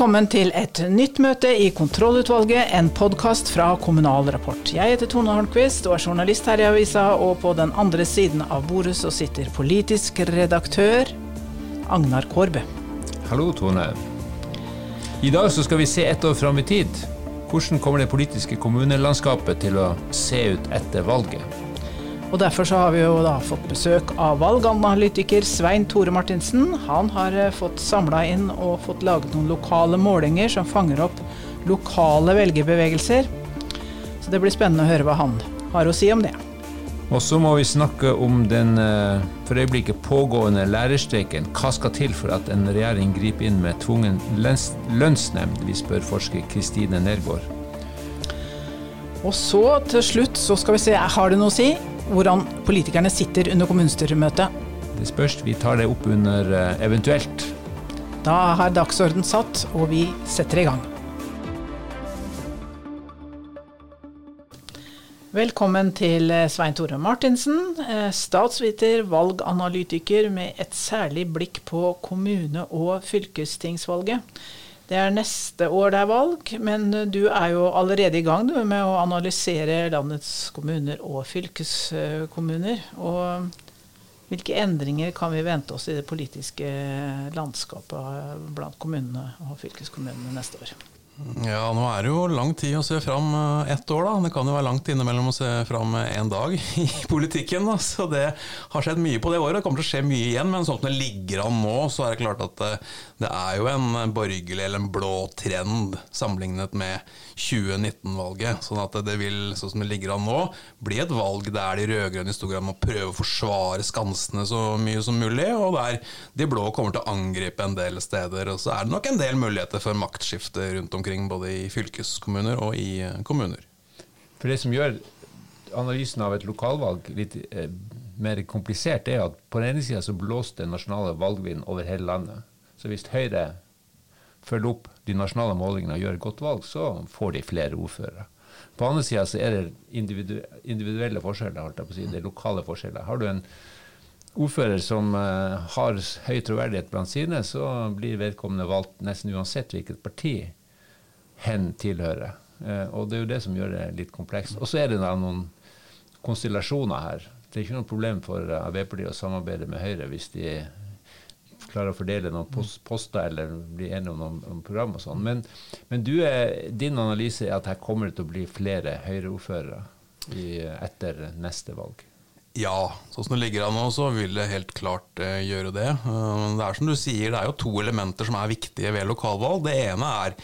Velkommen til et nytt møte i Kontrollutvalget, en podkast fra Kommunal Rapport. Jeg heter Tone Holmquist og er journalist her i avisa, og på den andre siden av bordet så sitter politisk redaktør Agnar Kårbø. Hallo, Tone. I dag så skal vi se ett år fram i tid. Hvordan kommer det politiske kommunelandskapet til å se ut etter valget? Og Derfor så har vi jo da fått besøk av valganalytiker Svein Tore Martinsen. Han har eh, fått samla inn og fått laget noen lokale målinger som fanger opp lokale velgerbevegelser. Så det blir spennende å høre hva han har å si om det. Og så må vi snakke om den eh, for øyeblikket pågående lærerstreiken. Hva skal til for at en regjering griper inn med tvungen lønnsnemnd? Vi spør forsker Kristine Nergård. Og så til slutt så skal vi se, har det noe å si? Hvordan politikerne sitter under kommunestyremøtet. Det spørs. Vi tar det opp under eh, eventuelt. Da har dagsorden satt, og vi setter i gang. Velkommen til eh, Svein Tore Martinsen, eh, statsviter, valganalytiker med et særlig blikk på kommune- og fylkestingsvalget. Det er neste år det er valg, men du er jo allerede i gang du, med å analysere landets kommuner og fylkeskommuner. Og hvilke endringer kan vi vente oss i det politiske landskapet blant kommunene og fylkeskommunene neste år? Ja, nå er det jo lang tid å se fram eh, ett år, da. Det kan jo være langt innimellom å se fram en dag i politikken. Da. Så det har skjedd mye på det året. Det kommer til å skje mye igjen. Men sånn som det ligger an nå, så er det klart at eh, det er jo en borgerlig eller en blå trend sammenlignet med 2019-valget. Sånn at det vil, sånn som det ligger an nå, bli et valg der de rød-grønne i stor grad må prøve å forsvare skansene så mye som mulig, og der de blå kommer til å angripe en del steder. Og så er det nok en del muligheter for maktskifte rundt omkring omkring både i fylkeskommuner og i eh, kommuner. For Det som gjør analysen av et lokalvalg litt eh, mer komplisert, er at på den ene sida så blåste den nasjonale valgvinden over hele landet. Så hvis Høyre følger opp de nasjonale målingene og gjør et godt valg, så får de flere ordførere. På andre sida så er det individuelle forskjeller, holdt jeg på å si. Det er lokale forskjeller. Har du en ordfører som uh, har høy troverdighet blant sine, så blir vedkommende valgt nesten uansett hvilket parti hen tilhører. Eh, og det er jo det som gjør det litt komplekst. Og så er det da noen konstellasjoner her. Det er ikke noe problem for Arbeiderpartiet å samarbeide med Høyre hvis de klarer å fordele noen poster eller bli enige om noen program og sånn. Men, men er, din analyse er at her kommer det til å bli flere Høyre-ordførere etter neste valg? Ja, sånn som det ligger an nå, så vil det helt klart eh, gjøre det. Uh, det er som du sier, det er jo to elementer som er viktige ved lokalvalg. Det ene er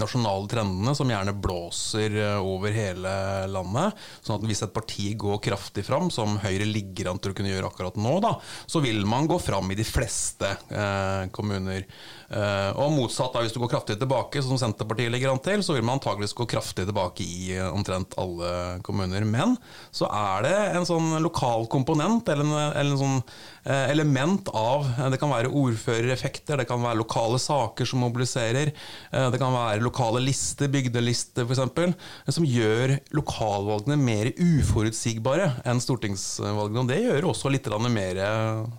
nasjonale trendene som gjerne blåser eh, over hele landet. sånn at hvis et parti går kraftig fram, som Høyre ligger an til å kunne gjøre akkurat nå, da, så vil man gå fram i de fleste eh, kommuner. Eh, og motsatt, da, hvis du går kraftig tilbake, som Senterpartiet ligger an til, så vil man antageligvis gå kraftig tilbake i eh, omtrent alle kommuner. Men så er det en sånn lokal komponent, eller en, eller en sånn Eh, element av eh, Det kan være ordførereffekter, det kan være lokale saker som mobiliserer, det kan være lokale lister, bygdelister f.eks., som gjør lokalvalgene mer uforutsigbare enn stortingsvalgene. og Det gjør også litt mer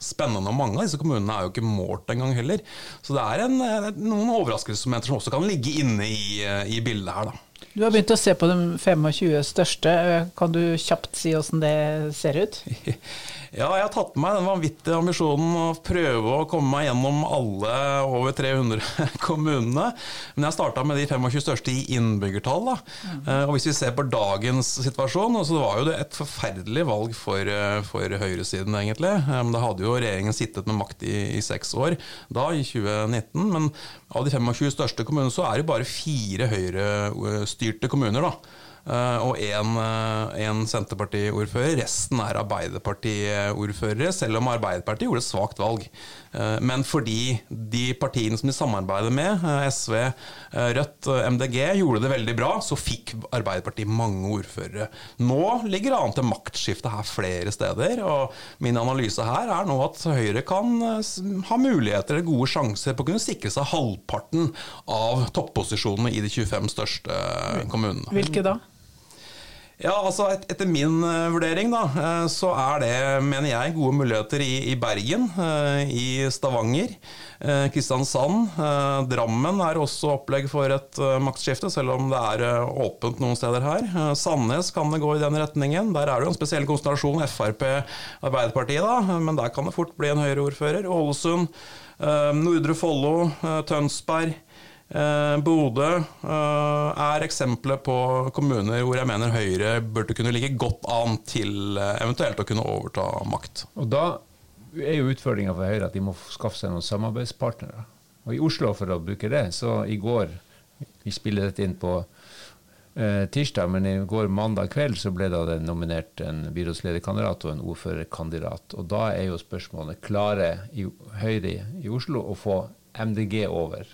spennende. og Mange av disse kommunene er jo ikke målt engang heller. Så det er en, noen overraskelsesmomenter som også kan ligge inne i, i bildet her. da. Du har begynt å se på de 25 største. Kan du kjapt si hvordan det ser ut? Ja, jeg har tatt med meg den vanvittige ambisjonen å prøve å komme meg gjennom alle over 300 kommunene. Men jeg starta med de 25 største i innbyggertall. Mm. Og hvis vi ser på dagens situasjon, så var jo det et forferdelig valg for, eh, for høyresiden, egentlig. Eh, da hadde jo regjeringen sittet med makt i, i seks år da, i 2019. Men av de 25 største kommunene så er det bare fire høyrestyrte kommuner. da. Eh, og én eh, Senterparti-ordfører. Resten er Arbeiderparti-ordførere, selv om Arbeiderpartiet gjorde et svakt valg. Eh, men fordi de partiene som de samarbeider med, SV, Rødt, MDG, gjorde det veldig bra, så fikk Arbeiderpartiet mange ordførere. Nå ligger det an til maktskifte her flere steder, og min analyse her er nå at Høyre kan ha muligheter, eller gode sjanser, på å kunne sikre seg halvparten av topposisjonene i de 25 største kommunene. Hvilke da? Ja, altså et, Etter min uh, vurdering da, uh, så er det, mener jeg, gode muligheter i, i Bergen, uh, i Stavanger, Kristiansand. Drammen er også opplegg for et maktskifte, selv om det er åpent noen steder her. Sandnes kan det gå i den retningen. Der er det jo en spesiell konsentrasjon, Frp-Arbeiderpartiet, da, men der kan det fort bli en Høyre-ordfører. Ålesund, Nordre Follo, Tønsberg. Eh, Bodø eh, er eksempler på kommuner hvor jeg mener Høyre burde kunne ligge godt an til eh, eventuelt å kunne overta makt. Og Da er jo utfordringa for Høyre at de må skaffe seg noen samarbeidspartnere. Og I Oslo, for å bruke det, så i går Vi spiller dette inn på tirsdag, men i går mandag kveld så ble det nominert en byrådslederkandidat og en ordførerkandidat. Og da er jo spørsmålet klarer Høyre i Oslo å få MDG over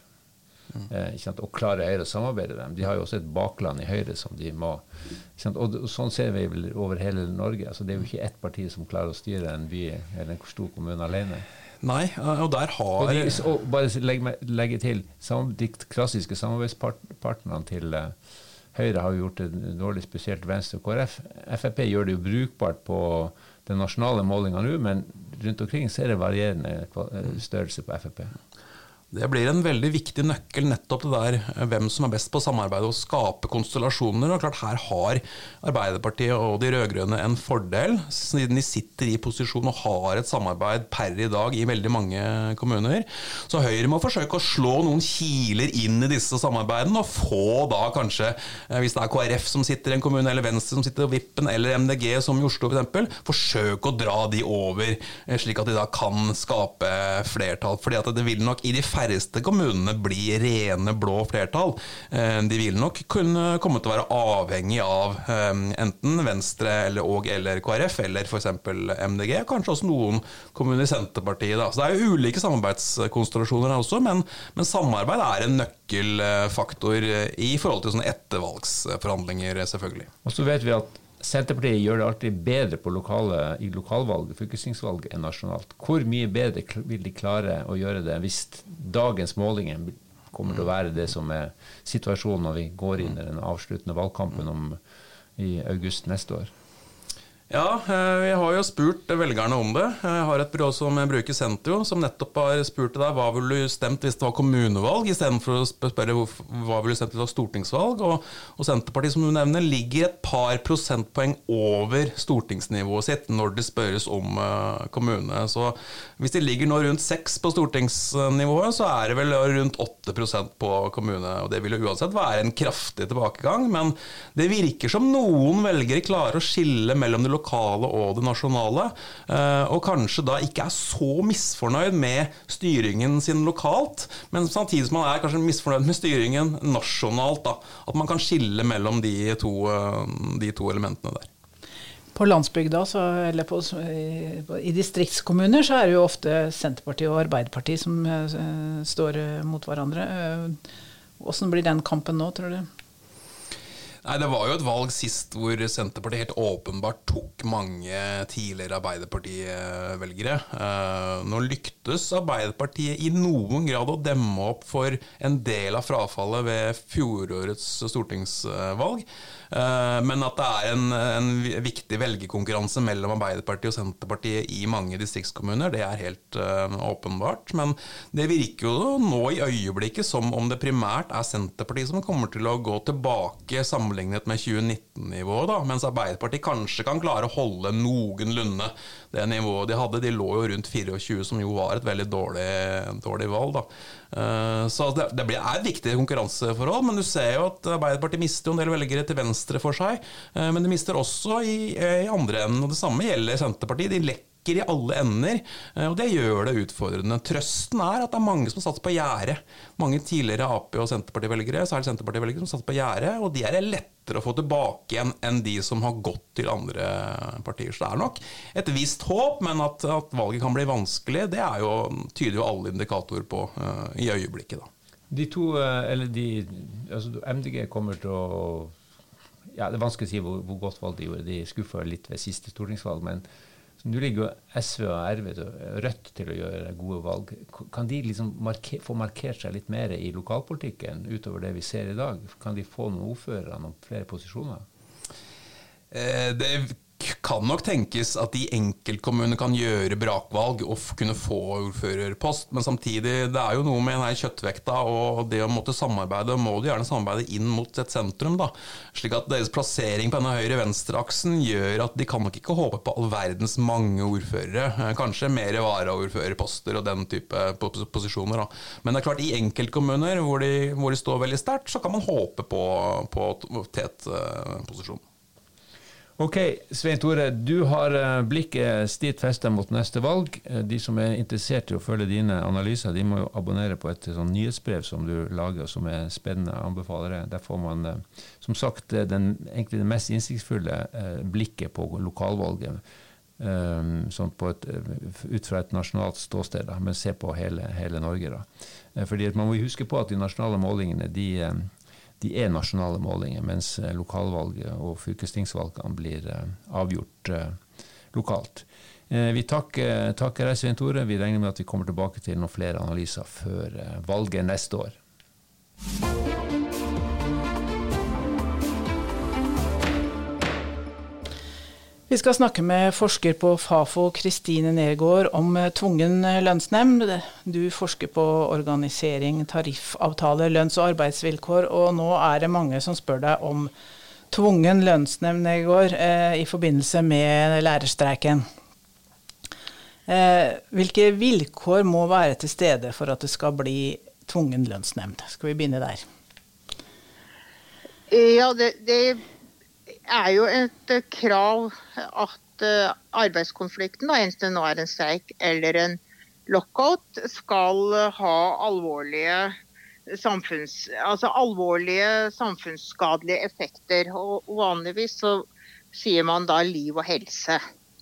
Eh, og klarer Høyre å samarbeide dem. De har jo også et bakland i Høyre som de må Og sånn ser vi vel over hele Norge. Altså, det er jo ikke ett parti som klarer å styre en by eller en stor kommune alene. Nei, og der har og de, og Bare legge, legge til de klassiske samarbeidspartnerne til uh, Høyre har jo gjort det dårlig, spesielt Venstre og KrF. Frp gjør det jo brukbart på den nasjonale målinga nå, men rundt omkring så er det varierende størrelse på Frp. Det blir en veldig viktig nøkkel, nettopp det der eh, hvem som er best på samarbeid og skape konstellasjoner. Og klart Her har Arbeiderpartiet og de rød-grønne en fordel, siden de sitter i posisjon og har et samarbeid per i dag i veldig mange kommuner. Så Høyre må forsøke å slå noen kiler inn i disse samarbeidene, og få da kanskje, eh, hvis det er KrF som sitter i en kommune, eller Venstre som sitter i Vippen, eller MDG som i Oslo f.eks., forsøke å dra de over, eh, slik at de da kan skape flertall. fordi at det vil nok i de færre færreste kommunene bli rene blå flertall. Eh, de vil nok kunne komme til å være avhengig av eh, enten Venstre eller, og eller KrF, eller f.eks. MDG. Kanskje også noen kommuner i Senterpartiet. Da. Så Det er jo ulike samarbeidskonstellasjoner også, men, men samarbeid er en nøkkelfaktor i forhold til sånne ettervalgsforhandlinger, selvfølgelig. Og så vet vi at Senterpartiet gjør det alltid bedre lokale, i lokalvalg, fylkestingsvalg enn nasjonalt. Hvor mye bedre vil de klare å gjøre det hvis dagens målinger kommer til å være det som er situasjonen når vi går inn i den avsluttende valgkampen om, i august neste år? Ja, eh, vi har jo spurt velgerne om det. Jeg har et byrå som bruker Sentio, som nettopp har spurt deg hva ville du stemt hvis det var kommunevalg, istedenfor å spørre hva ville du stemt hvis det var stortingsvalg. Og, og, Senterpartiet, som du nevner, ligger et par prosentpoeng over stortingsnivået sitt når det spørres om uh, kommune. Så hvis de ligger nå rundt seks på stortingsnivået, så er det vel rundt 8 prosent på kommune. Og det vil jo uansett være en kraftig tilbakegang, men det virker som noen velgere klarer å skille mellom det lokale og det nasjonale, eh, og kanskje da ikke er så misfornøyd med styringen sin lokalt, men samtidig som man er kanskje misfornøyd med styringen nasjonalt. Da. At man kan skille mellom de to, eh, de to elementene der. På landsbygda, så, eller på, i distriktskommuner, så er det jo ofte Senterpartiet og Arbeiderpartiet som uh, står mot hverandre. Hvordan blir den kampen nå, tror du? Nei, Det var jo et valg sist hvor Senterpartiet helt åpenbart tok mange tidligere Arbeiderparti-velgere. Eh, nå lyktes Arbeiderpartiet i noen grad å demme opp for en del av frafallet ved fjorårets stortingsvalg. Eh, men at det er en, en viktig velgerkonkurranse mellom Arbeiderpartiet og Senterpartiet i mange distriktskommuner, det er helt uh, åpenbart. Men det virker jo nå i øyeblikket som om det primært er Senterpartiet som kommer til å gå tilbake sammenlignet med 2019-nivået, mens Arbeiderpartiet kanskje kan klare å holde noenlunde det nivået de hadde. De lå jo rundt 24, som jo var et veldig dårlig, dårlig valg. da. Eh, så det, det er et viktig konkurranseforhold, men du ser jo at Arbeiderpartiet mister en del velgere til venstre for seg. Eh, men de mister også i, i andre enden, og det samme gjelder Senterpartiet. De lekker i alle ender, eh, og det gjør det utfordrende. Trøsten er at det er mange som har satser på gjerdet. Mange tidligere Ap- og Senterparti-velgere særlig Senterparti-velgere som satser på gjerdet, og de er lettere å få tilbake igjen enn de som har gått til andre partier. Så det er nok et visst håp, men at, at valget kan bli vanskelig, det er jo, tyder jo alle indikatorer på uh, i øyeblikket. da. De to, eh, eller de, altså MDG kommer til å ja, Det er vanskelig å si hvor, hvor godt valg de gjorde. De skuffa litt ved siste stortingsvalg. Men nå ligger jo SV og RV Rødt til å gjøre gode valg. Kan de liksom marke, få markert seg litt mer i lokalpolitikken utover det vi ser i dag? Kan de få noen ordførere, noen flere posisjoner? Eh, det kan nok tenkes at de enkeltkommunene kan gjøre brakvalg og kunne få ordførerpost, men samtidig, det er jo noe med denne kjøttvekta og det å måtte samarbeide, må du gjerne samarbeide inn mot et sentrum, da. Slik at deres plassering på denne høyre-venstre-aksen gjør at de kan nok ikke håpe på all verdens mange ordførere. Eh, kanskje mer varaordførerposter og den type posisjoner, da. Men det er klart, i enkeltkommuner hvor de, hvor de står veldig sterkt, så kan man håpe på, på tet-posisjon. Eh, Ok, Svein Tore, du har eh, blikket stilt festa mot neste valg. Eh, de som er interessert i å følge dine analyser, de må jo abonnere på et sånn nyhetsbrev som du lager, som er spennende. anbefaler det. Der får man eh, som sagt den, egentlig det mest innsiktsfulle blikket på lokalvalget. Sånn et, ut fra et nasjonalt ståsted, da, men se på hele, hele Norge. Da. Fordi Man må huske på at de nasjonale målingene de de er nasjonale målinger, mens eh, lokalvalget og fylkestingsvalgene blir eh, avgjort eh, lokalt. Vi takker, takker deg, Tore. Vi regner med at vi kommer tilbake til noen flere analyser før valget neste år. Vi skal snakke med forsker på Fafo Kristine Nergård om eh, tvungen lønnsnemnd. Du forsker på organisering, tariffavtaler, lønns- og arbeidsvilkår, og nå er det mange som spør deg om tvungen lønnsnemnd, Nergård, eh, i forbindelse med lærerstreiken. Eh, hvilke vilkår må være til stede for at det skal bli tvungen lønnsnemnd? Skal vi begynne der? Ja, det, det er jo et eh, krav at arbeidskonflikten, arbeidskonflikten, enten det nå er en streik eller en lockout, skal ha alvorlige, samfunns, altså alvorlige samfunnsskadelige effekter. Og vanligvis så sier man da liv og helse.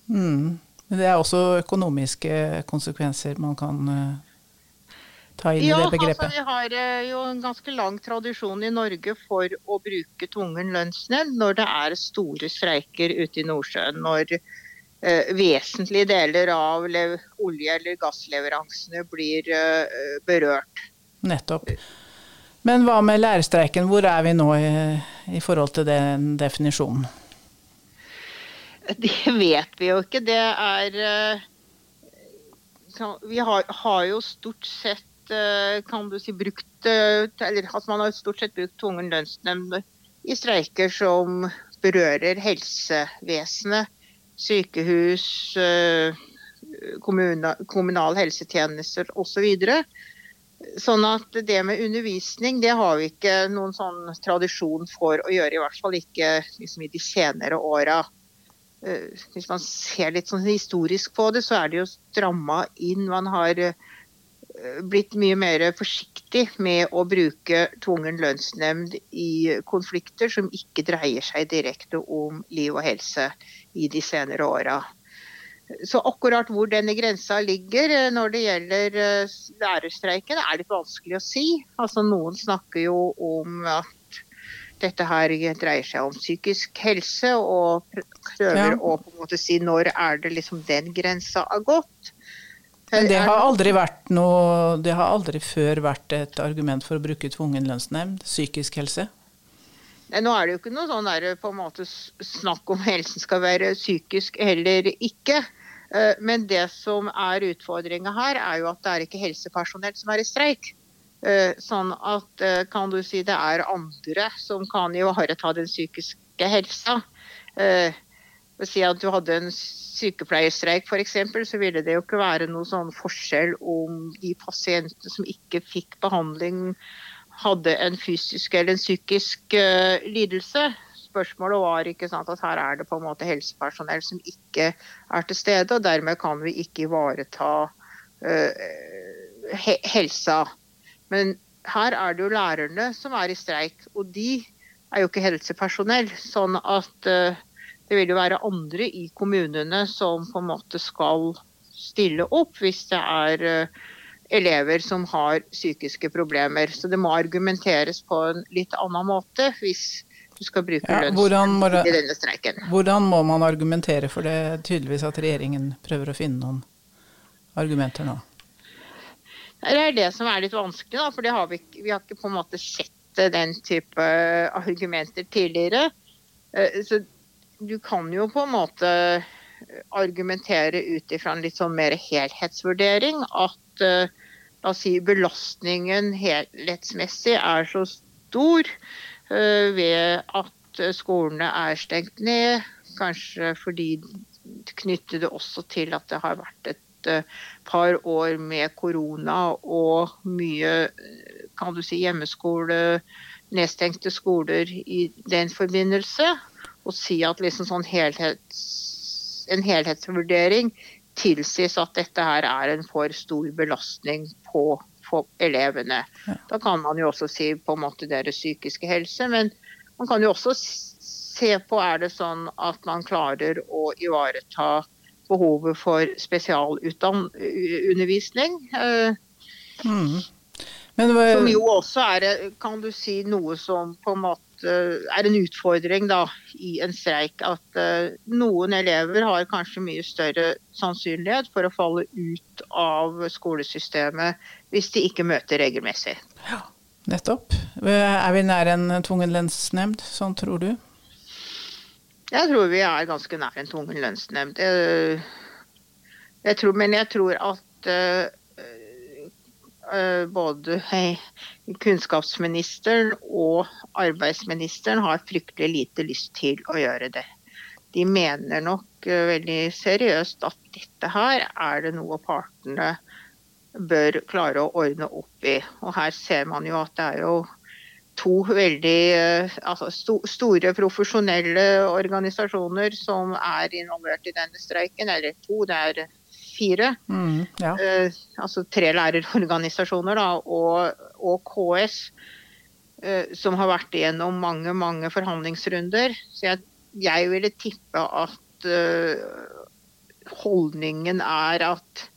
Mm. Det er også økonomiske konsekvenser man kan uh, ta inn ja, i det begrepet? Altså, vi har eh, jo en ganske lang tradisjon i Norge for å bruke tvungen lønnsnevnd når det er store streiker ute i Nordsjøen. Når eh, vesentlige deler av olje- eller gassleveransene blir eh, berørt. Nettopp. Men hva med lærerstreiken, hvor er vi nå i, i forhold til den definisjonen? Det vet vi jo ikke. Det er eh, Vi har, har jo stort sett kan du si, brukt eh, eller at man har stort sett brukt tvungen lønnsnemnd i streiker som berører helsevesenet, sykehus, eh, kommunale helsetjenester osv. Så sånn at det med undervisning det har vi ikke noen sånn tradisjon for å gjøre, i hvert fall ikke liksom, i de senere åra. Hvis man ser litt sånn historisk på det, så er det jo stramma inn. Man har blitt mye mer forsiktig med å bruke tvungen lønnsnemnd i konflikter som ikke dreier seg direkte om liv og helse i de senere åra. Så akkurat hvor denne grensa ligger eh, når det gjelder eh, lærerstreiken, er litt vanskelig å si. Altså, noen snakker jo om at dette her dreier seg om psykisk helse, og prøver ja. å på en måte si når er det liksom den grensa har gått. Men det har aldri vært noe Det har aldri før vært et argument for å bruke tvungen lønnsnemnd, psykisk helse? Nei, nå er det jo ikke noe sånn der, på en måte snakk om helsen skal være psykisk eller ikke. Eh, men det som er utfordringa her, er jo at det er ikke helsepersonell som er i streik. Eh, sånn at eh, kan du si det er andre som kan ivareta den psykiske helsa. Si at du hadde en sykepleierstreik f.eks., så ville det jo ikke være noe sånn forskjell om de pasientene som ikke fikk behandling, hadde en fysisk eller en psykisk uh, lidelse. Spørsmålet var ikke sant, at her er det på en måte helsepersonell som ikke er til stede, og dermed kan vi ikke ivareta uh, he helsa. Men her er det jo lærerne som er i streik, og de er jo ikke helsepersonell. sånn at uh, det vil jo være andre i kommunene som på en måte skal stille opp hvis det er eh, elever som har psykiske problemer. Så det må argumenteres på en litt annen måte hvis du skal bruke ja, lønnsnemnd i denne streiken. Hvordan må man argumentere for det? Tydeligvis at regjeringen prøver å finne noen argumenter nå. Det er det som er litt vanskelig, da, for har vi, vi, har ikke på en måte sett den type argumenter tidligere. Eh, så du kan jo på en måte argumentere ut ifra en litt sånn mer helhetsvurdering. At uh, la oss si belastningen helhetsmessig er så stor uh, ved at skolene er stengt ned. Kanskje fordi knytter det også til at det har vært et par år med korona og mye kan du si, hjemmeskole, nedstengte skoler i den forbindelse. Og si at liksom sånn helhets en helhetsvurdering tilsies at dette her er en for stor belastning på, på elevene. Ja. Da kan man jo også si på en måte deres psykiske helse, men man kan jo også se på er det sånn at man klarer å ivareta behovet for spesialundervisning. Eh, mm. Hva... Som jo også er kan du si, noe som på en måte er en utfordring da, i en streik. At uh, noen elever har kanskje mye større sannsynlighet for å falle ut av skolesystemet hvis de ikke møter regelmessig. Ja, nettopp. Er vi nær en tvungen lønnsnemnd, sånn tror du? Jeg tror vi er ganske nær en tvungen lønnsnemnd. Jeg, jeg tror, men jeg tror at uh, Eh, både kunnskapsministeren og arbeidsministeren har fryktelig lite lyst til å gjøre det. De mener nok eh, veldig seriøst at dette her er det noe partene bør klare å ordne opp i. Og her ser man jo at det er jo to veldig eh, altså store profesjonelle organisasjoner som er involvert i denne streiken. Eller to, det er fire. Mm, ja. eh, altså tre lærerorganisasjoner da, og, og KS, eh, som har vært igjennom mange, mange forhandlingsrunder. Så jeg, jeg ville tippe at eh, holdningen er at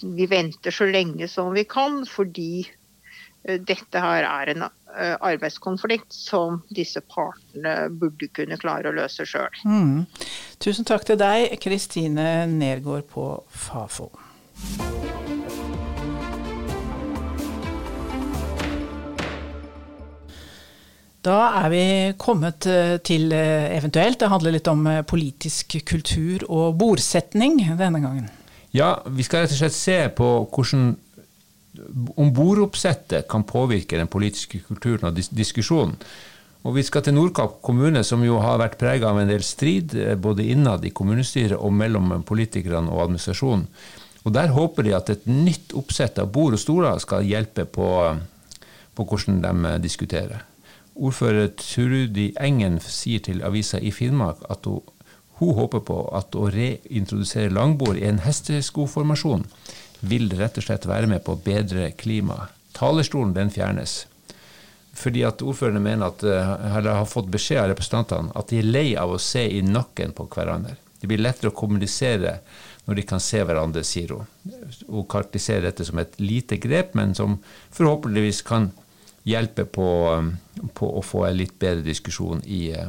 vi venter så lenge som vi kan, fordi dette her er en eh, arbeidskonflikt som disse partene burde kunne klare å løse sjøl. Mm. Tusen takk til deg, Kristine Nergård på Fafo. Da er vi kommet eh, til eventuelt, det handler litt om politisk kultur og bordsetning denne gangen. Ja, vi skal rett og slett se på hvordan om bordoppsettet kan påvirke den politiske kulturen og dis diskusjonen. Og Vi skal til Nordkapp kommune, som jo har vært prega av en del strid eh, både innad i kommunestyret og mellom politikerne og administrasjonen. Og Der håper de at et nytt oppsett av bord og stoler skal hjelpe på, på hvordan de eh, diskuterer. Ordfører Trudi Engen sier til avisa i Finnmark at hun, hun håper på at å reintrodusere langbord i en hesteskoformasjon vil rett og slett være med på å bedre klimaet. Talerstolen den fjernes. Fordi at ordførerne mener at, eh, eller har fått beskjed av representantene at de er lei av å se i nakken på hverandre. Det blir lettere å kommunisere når de kan se hverandre, sier hun. Hun karakteriserer dette som et lite grep, men som forhåpentligvis kan hjelpe på, eh, på å få en litt bedre diskusjon i, eh,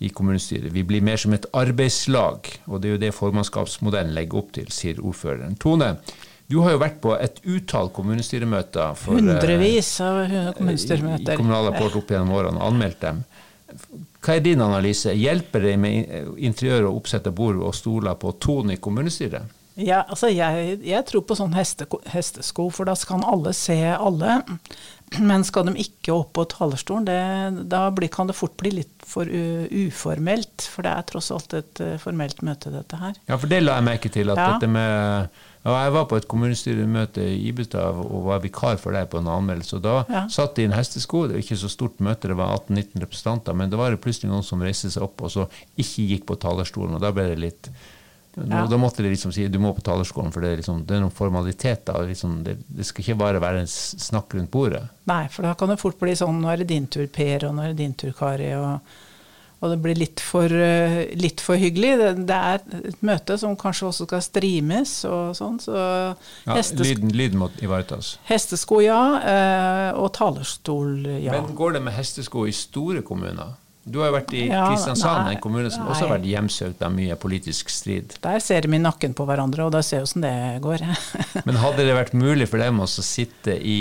i kommunestyret. Vi blir mer som et arbeidslag, og det er jo det formannskapsmodellen legger opp til, sier ordføreren. Tone, du har jo vært på et utall kommunestyremøter. For, Hundrevis av kommunestyremøter. I Kommunal Rapport opp gjennom årene, og anmeldt dem. Hva er din analyse? Hjelper det med interiør og oppsette bord og stoler på tonen i kommunestyret? Ja, altså jeg, jeg, tror på sånn hestesko, hestesko, for da skal alle se alle. Men skal de ikke opp på talerstolen, det, da blir, kan det fort bli litt for uformelt. For det er tross alt et uh, formelt møte, dette her. Ja, for det la jeg merke til. at ja. dette med og jeg var på et kommunestyremøte i Ibestad og var vikar for deg på en anmeldelse. og Da ja. satt de i en hestesko. Det var ikke så stort møte, det var 18-19 representanter. Men det var plutselig noen som reiste seg opp og så ikke gikk på talerstolen. og Da ble det litt ja. Da måtte de liksom si du må på talerstolen, for det er, liksom, det er noen formaliteter. Liksom, det, det, skal ikke bare være en snakk rundt bordet. Nei, for da kan det fort bli sånn nå er det din tur, Per, og nå er det din tur, Kari. og og det blir litt for, eh, litt for hyggelig. Det, det, er et møte som kanskje også skal streames og sånn. Så ja, lyden, lyden, må ivaretas. Hestesko, ja. Eh, og talerstol, ja. Men går det med hestesko i store kommuner? Du har jo vært i ja, Kristiansand, nei, en kommune som nei. også har vært hjemsøkt av mye politisk strid. Der ser vi nakken på hverandre, og da ser vi åssen det går. Men hadde det vært mulig for dem å sitte i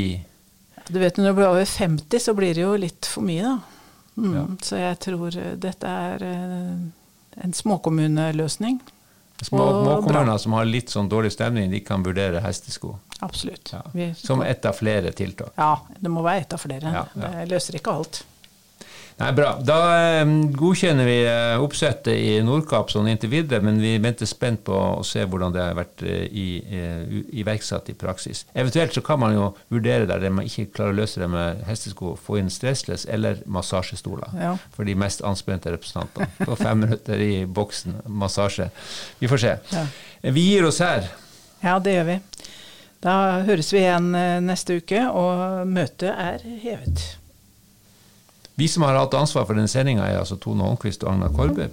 Du vet når du blir over 50, så blir det jo litt for mye, da. Mm, ja. Så jeg tror eh, dette er eh, En småkommuneløsning. Små små kommuner som har litt sånn dårlig stemning, de kan vurdere hestesko. Absolutt. Ja. Som ett av flere tiltak. Ja, det må være ett av flere. Ja. Det løser ikke alt. Nei, bra. Da eh, godkjenner vi eh, oppsettet i Nordkapp sånn inntil videre, men vi venter spent på å se hvordan det har vært iverksatt i, i, i praksis. Eventuelt så kan man jo vurdere der det man ikke klarer å løse det med hestesko, få inn stressless eller massasjestoler Ja. for de mest anspente representantene. På fem minutter i boksen, massasje. Vi får se. Ja. Vi gir oss her. Ja, det gjør vi. Da høres vi igjen eh, neste uke, og møtet er hevet. Vi som har hatt ansvar for denne sendinga, er altså Tone Holmquist og Agna Korbe.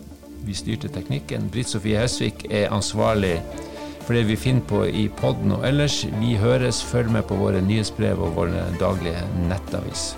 Vi styrte teknikken. Britt Sofie Hesvik er ansvarlig for det vi finner på i podden og ellers. Vi høres. Følg med på våre nyhetsbrev og våre daglige nettavis.